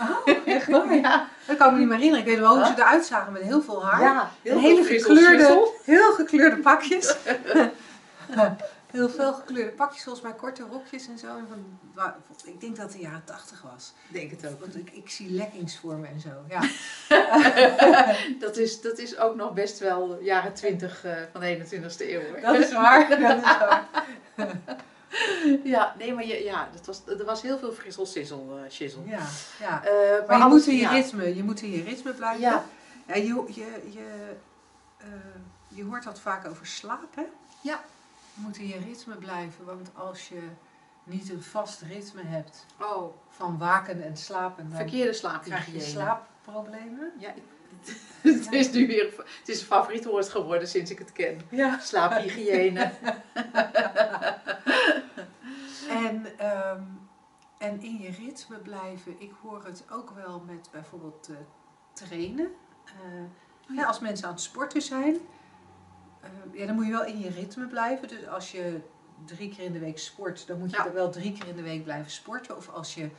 Oh, echt waar? Ja, Dat kan ik me niet meer herinneren. Ik weet wel hoe ze eruit zagen met heel veel haar. ja heel En hele gekleurde, heel gekleurde pakjes. heel veel gekleurde pakjes, volgens mij korte rokjes en zo. En van, ik denk dat het de jaren tachtig was. Ik denk het ook. Want ik, ik zie leggings voor me en zo. Ja. Dat is, dat is ook nog best wel jaren 20 eh, van de 21ste eeuw. Hoor. Dat is waar. Dat is waar. Ja, nee, maar je, ja, dat was, er was heel veel Sizzle, eh, shizzle. Ja, ja. Eh, Maar je alles- moet in je ja. ritme, je moet in je ritme blijven. Ja, Ja, je, je, je, je hoort dat vaak over slapen. Ja. Je moet in je ritme blijven, want als je niet een vast ritme hebt oh, van waken en slapen, dan verkeerde krijg je slaaphygiëne. slaapproblemen. Ja, ik- het is nu weer het is een favoriet woord geworden sinds ik het ken. Ja. Slaaphygiëne. En, ehm, en in je ritme blijven, ik hoor het ook wel met bijvoorbeeld eh, trainen. Eh, ja, als mensen aan het sporten zijn, eh, ja, dan moet je wel in je ritme blijven. Dus als je drie keer in de week sport, dan moet je Ja. er wel drie keer in de week blijven sporten. Of als je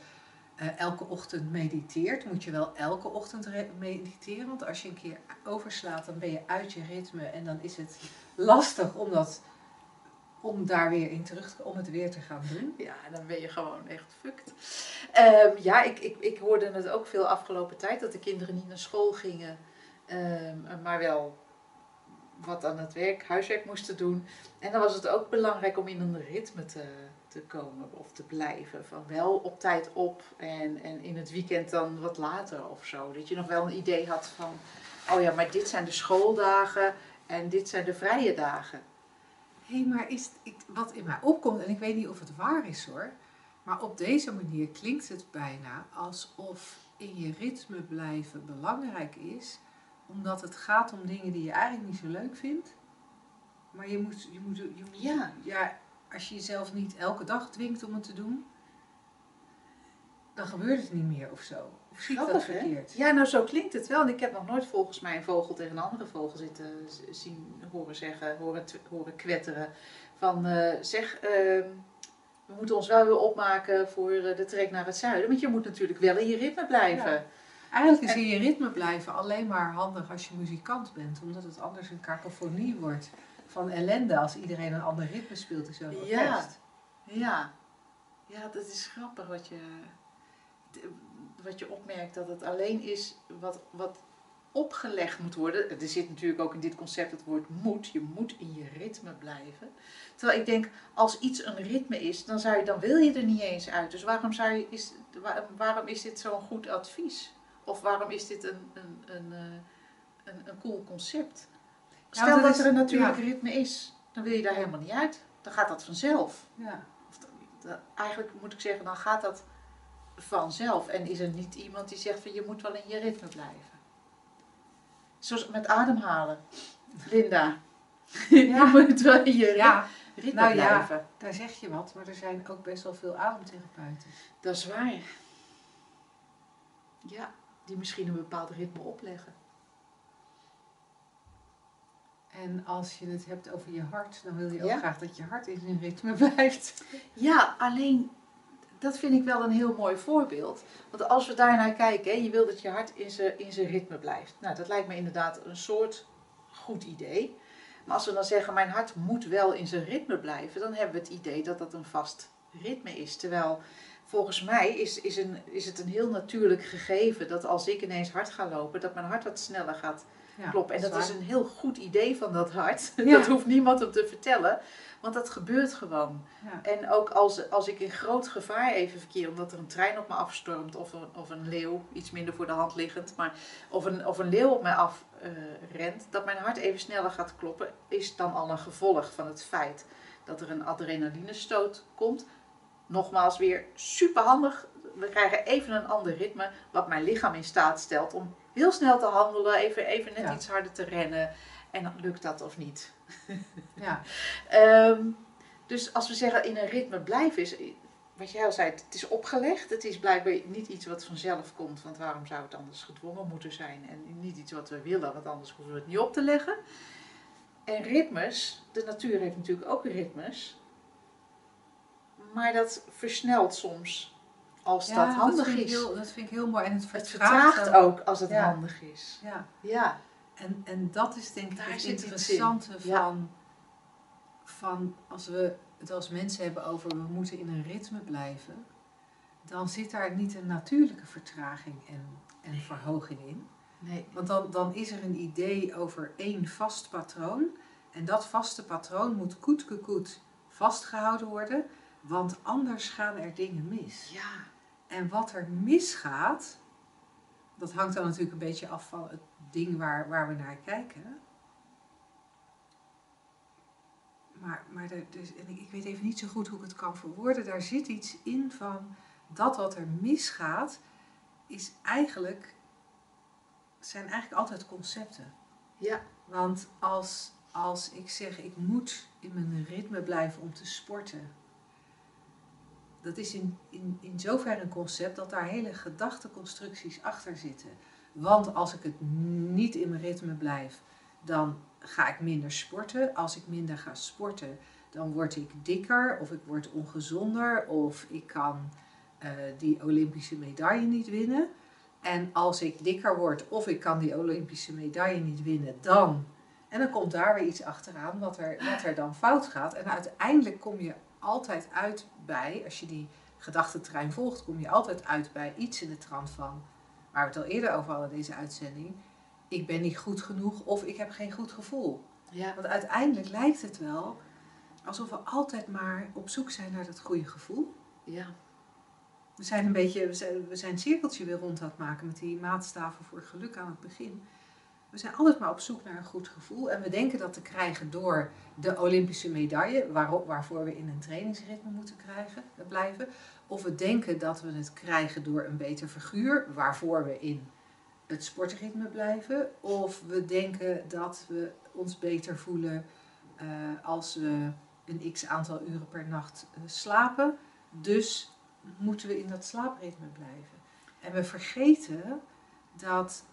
eh, elke ochtend mediteert, moet je wel elke ochtend re- mediteren. Want als je een keer overslaat, dan ben je uit je ritme en dan is het lastig om, dat, om daar weer in terug te, om het weer te gaan doen. Ja, dan ben je gewoon echt fucked. Ehm, ja, ik, ik, ik hoorde het ook veel afgelopen tijd dat de kinderen niet naar school gingen, ehm, maar wel wat aan het werk, huiswerk moesten doen. En dan was het ook belangrijk om in een ritme te, te komen of te blijven. Van wel op tijd op en, en in het weekend dan wat later of zo. Dat je nog wel een idee had van, oh ja, maar dit zijn de schooldagen en dit zijn de vrije dagen. Hé, hey, maar is, wat in mij opkomt, en ik weet niet of het waar is hoor, maar op deze manier klinkt het bijna alsof in je ritme blijven belangrijk is, omdat het gaat om dingen die je eigenlijk niet zo leuk vindt. Maar je moet, je moet, je moet Ja. ja, als je jezelf niet elke dag dwingt om het te doen, dan gebeurt het niet meer of zo. Of zie ik dat hè? verkeerd? Ja, nou zo klinkt het wel. En ik heb nog nooit volgens mij een vogel tegen een andere vogel zitten zien horen zeggen, horen, horen kwetteren. Van eh, zeg, ehm, we moeten ons wel weer opmaken voor eh, de trek naar het zuiden. Want je moet natuurlijk wel in je ritme blijven. Ja. Eigenlijk is in je ritme blijven alleen maar handig als je muzikant bent, omdat het anders een kakofonie wordt van ellende als iedereen een ander ritme speelt in zo'n Ja. orkest. Ja. ja, dat is grappig wat je, wat je opmerkt. Dat het alleen is wat, wat opgelegd moet worden. Er zit natuurlijk ook in dit concept het woord moet. Je moet in je ritme blijven. Terwijl ik denk, als iets een ritme is, dan, zou je, dan wil je er niet eens uit. Dus waarom, zou je, is, waar- waarom is dit zo'n goed advies? Of waarom is dit een, een, een, eh, een, een cool concept? Stel dat dat, is- er een natuurlijk ja. ritme is, dan wil je daar helemaal niet uit. Dan gaat dat vanzelf. Ja. Of dan- dan- eigenlijk moet ik zeggen, dan gaat dat vanzelf. En is er niet iemand die zegt van je moet wel in je ritme blijven. Zoals met ademhalen. Linda, je moet wel in je ja, ritme nou ja. blijven. daar zeg je wat, maar er zijn ook best wel veel ademtherapeuten. Dat is waar. Ja, die misschien een bepaald ritme opleggen. En als je het hebt over je hart, dan wil je ook Ja. graag dat je hart in zijn ritme blijft. Ja, alleen dat vind ik wel een heel mooi voorbeeld. Want als we daarnaar kijken, hè, je wil dat je hart in zijn, in zijn ritme blijft. Nou, dat lijkt me inderdaad een soort goed idee. Maar als we dan zeggen, mijn hart moet wel in zijn ritme blijven, dan hebben we het idee dat dat een vast ritme is. Terwijl volgens mij is, is, een, is het een heel natuurlijk gegeven dat als ik ineens hard ga lopen, dat mijn hart wat sneller gaat Ja, kloppen. En dat is een heel goed idee van dat hart. Ja. Dat hoeft niemand hem te vertellen, want dat gebeurt gewoon. Ja. En ook als, als ik in groot gevaar even verkeer, omdat er een trein op me afstormt of een, of een leeuw, iets minder voor de hand liggend, maar of een, of een leeuw op mij af eh, rent, dat mijn hart even sneller gaat kloppen, is dan al een gevolg van het feit dat er een adrenalinestoot komt. Nogmaals weer super handig. We krijgen even een ander ritme, wat mijn lichaam in staat stelt om heel snel te handelen, even, even net Ja. iets harder te rennen. En dan lukt dat of niet. Ja. Ehm, dus als we zeggen in een ritme blijven is, wat jij al zei, het is opgelegd. Het is blijkbaar niet iets wat vanzelf komt, want waarom zou het anders gedwongen moeten zijn? En niet iets wat we willen, want anders hoeven we het niet op te leggen. En ritmes, de natuur heeft natuurlijk ook ritmes, maar dat versnelt soms als Ja, dat handig is. heel, dat vind ik heel mooi. En het het vertraagt, ook als het Ja. handig is. Ja. Ja, En, en dat is denk ik Daar het interessante van, van als we het als mensen hebben over we moeten in een ritme blijven, dan zit daar niet een natuurlijke vertraging en, en verhoging in. nee. Want dan, dan is er een idee over één vast patroon. En dat vaste patroon moet koet vastgehouden worden, want anders gaan er dingen mis. Ja, En wat er misgaat, dat hangt dan natuurlijk een beetje af van het ding waar, waar we naar kijken. Maar, maar er, dus, en ik, ik weet even niet zo goed hoe ik het kan verwoorden. Daar zit iets in van dat wat er misgaat, is eigenlijk, zijn eigenlijk altijd concepten. ja, Want als, als ik zeg ik moet in mijn ritme blijven om te sporten, dat is in, in, in zoverre een concept dat daar hele gedachteconstructies achter zitten. Want als ik het niet in mijn ritme blijf, dan ga ik minder sporten. Als ik minder ga sporten, dan word ik dikker of ik word ongezonder of ik kan eh, die Olympische medaille niet winnen. En als ik dikker word of ik kan die Olympische medaille niet winnen, dan. En dan komt daar weer iets achteraan wat er, wat er dan fout gaat. En uiteindelijk kom je altijd uit bij, als je die gedachtentrein volgt, kom je altijd uit bij iets in de trant van, waar we het al eerder over hadden, deze uitzending. Ik ben niet goed genoeg of ik heb geen goed gevoel. Ja. Want uiteindelijk lijkt het wel alsof we altijd maar op zoek zijn naar dat goede gevoel. Ja. We zijn een beetje, we zijn, we zijn een cirkeltje weer rond aan het maken met die maatstaven voor geluk aan het begin. We zijn altijd maar op zoek naar een goed gevoel. En we denken dat te krijgen door de Olympische medaille, waarop, waarvoor we in een trainingsritme moeten krijgen, blijven. Of we denken dat we het krijgen door een beter figuur, waarvoor we in het sportritme blijven. Of we denken dat we ons beter voelen eh, als we een x aantal uren per nacht eh, slapen. Dus moeten we in dat slaapritme blijven. En we vergeten dat,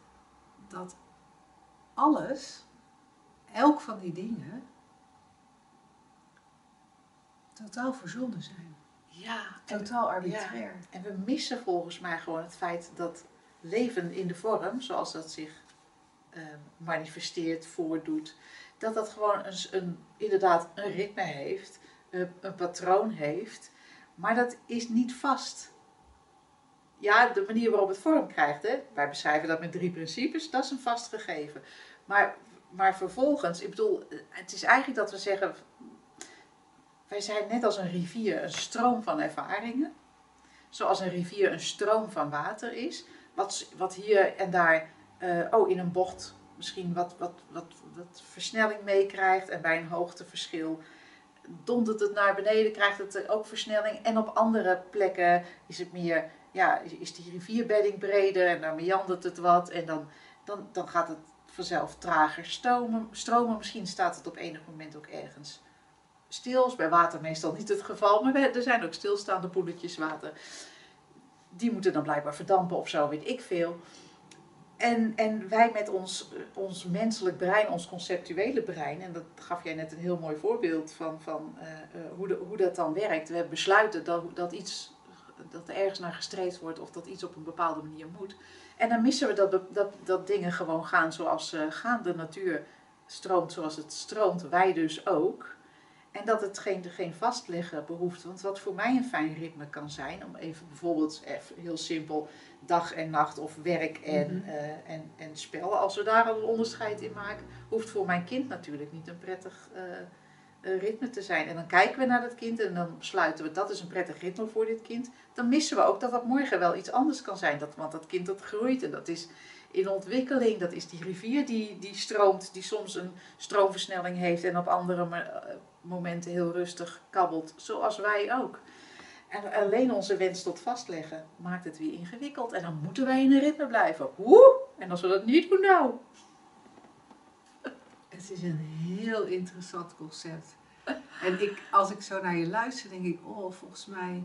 dat alles, elk van die dingen, totaal verzonnen zijn. Ja, en, Totaal arbitrair. en we missen volgens mij gewoon het feit dat leven in de vorm, zoals dat zich eh, manifesteert, voordoet, dat dat gewoon een, een, inderdaad een ritme heeft, een, een patroon heeft, maar dat is niet vast. Ja, de manier waarop het vorm krijgt, hè? wij beschrijven dat met drie principes, dat is een vast gegeven. Maar, maar vervolgens, ik bedoel, het is eigenlijk dat we zeggen, wij zijn net als een rivier een stroom van ervaringen. Zoals een rivier een stroom van water is. Wat, wat hier en daar, eh, oh in een bocht misschien wat, wat, wat, wat versnelling meekrijgt. En bij een hoogteverschil dondert het naar beneden, krijgt het ook versnelling. En op andere plekken is het meer, ja, is die rivierbedding breder en dan meandert het wat. En dan, dan, dan gaat het vanzelf trager stomen, stromen. Misschien staat het op enig moment ook ergens stil. Is bij water meestal niet het geval, maar er zijn ook stilstaande poeletjes water. Die moeten dan blijkbaar verdampen of zo, weet ik veel. En, en wij met ons, ons menselijk brein, ons conceptuele brein, en dat gaf jij net een heel mooi voorbeeld van, van uh, uh, hoe, de, hoe dat dan werkt. We besluiten dat, dat, iets, dat er ergens naar gestreefd wordt of dat iets op een bepaalde manier moet. En dan missen we dat, dat, dat dingen gewoon gaan zoals ze uh, gaan. De natuur stroomt zoals het stroomt, wij dus ook. En dat het geen, geen vastleggen behoeft. Want wat voor mij een fijn ritme kan zijn, om even bijvoorbeeld even heel simpel dag en nacht of werk en, mm -hmm. uh, en, en spel, als we daar al een onderscheid in maken, hoeft voor mijn kind natuurlijk niet een prettig uh, ritme te zijn. En dan kijken we naar dat kind en dan besluiten we dat is een prettig ritme voor dit kind. Dan missen we ook dat dat morgen wel iets anders kan zijn. Dat, want dat kind dat groeit en dat is in ontwikkeling. Dat is die rivier die, die stroomt, die soms een stroomversnelling heeft en op andere momenten heel rustig kabbelt, zoals wij ook. En alleen onze wens tot vastleggen maakt het weer ingewikkeld. En dan moeten wij in een ritme blijven. Woe! En als we dat niet doen, nou. Het is een heel interessant concept. En ik, als ik zo naar je luister, denk ik, oh, volgens mij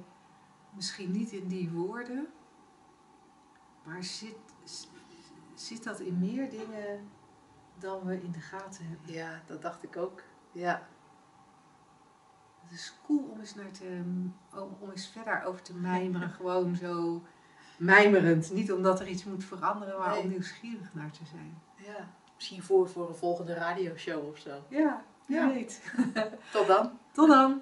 misschien niet in die woorden, maar zit, zit dat in meer dingen dan we in de gaten hebben. Ja, dat dacht ik ook. Ja. Het is cool om eens, naar te, om, om eens verder over te mijmeren. Gewoon zo mijmerend. Niet omdat er iets moet veranderen, maar Nee. om nieuwsgierig naar te zijn. ja. Misschien voor, voor een volgende radioshow of zo. Ja, wie Ja. weet. Tot dan. Tot dan.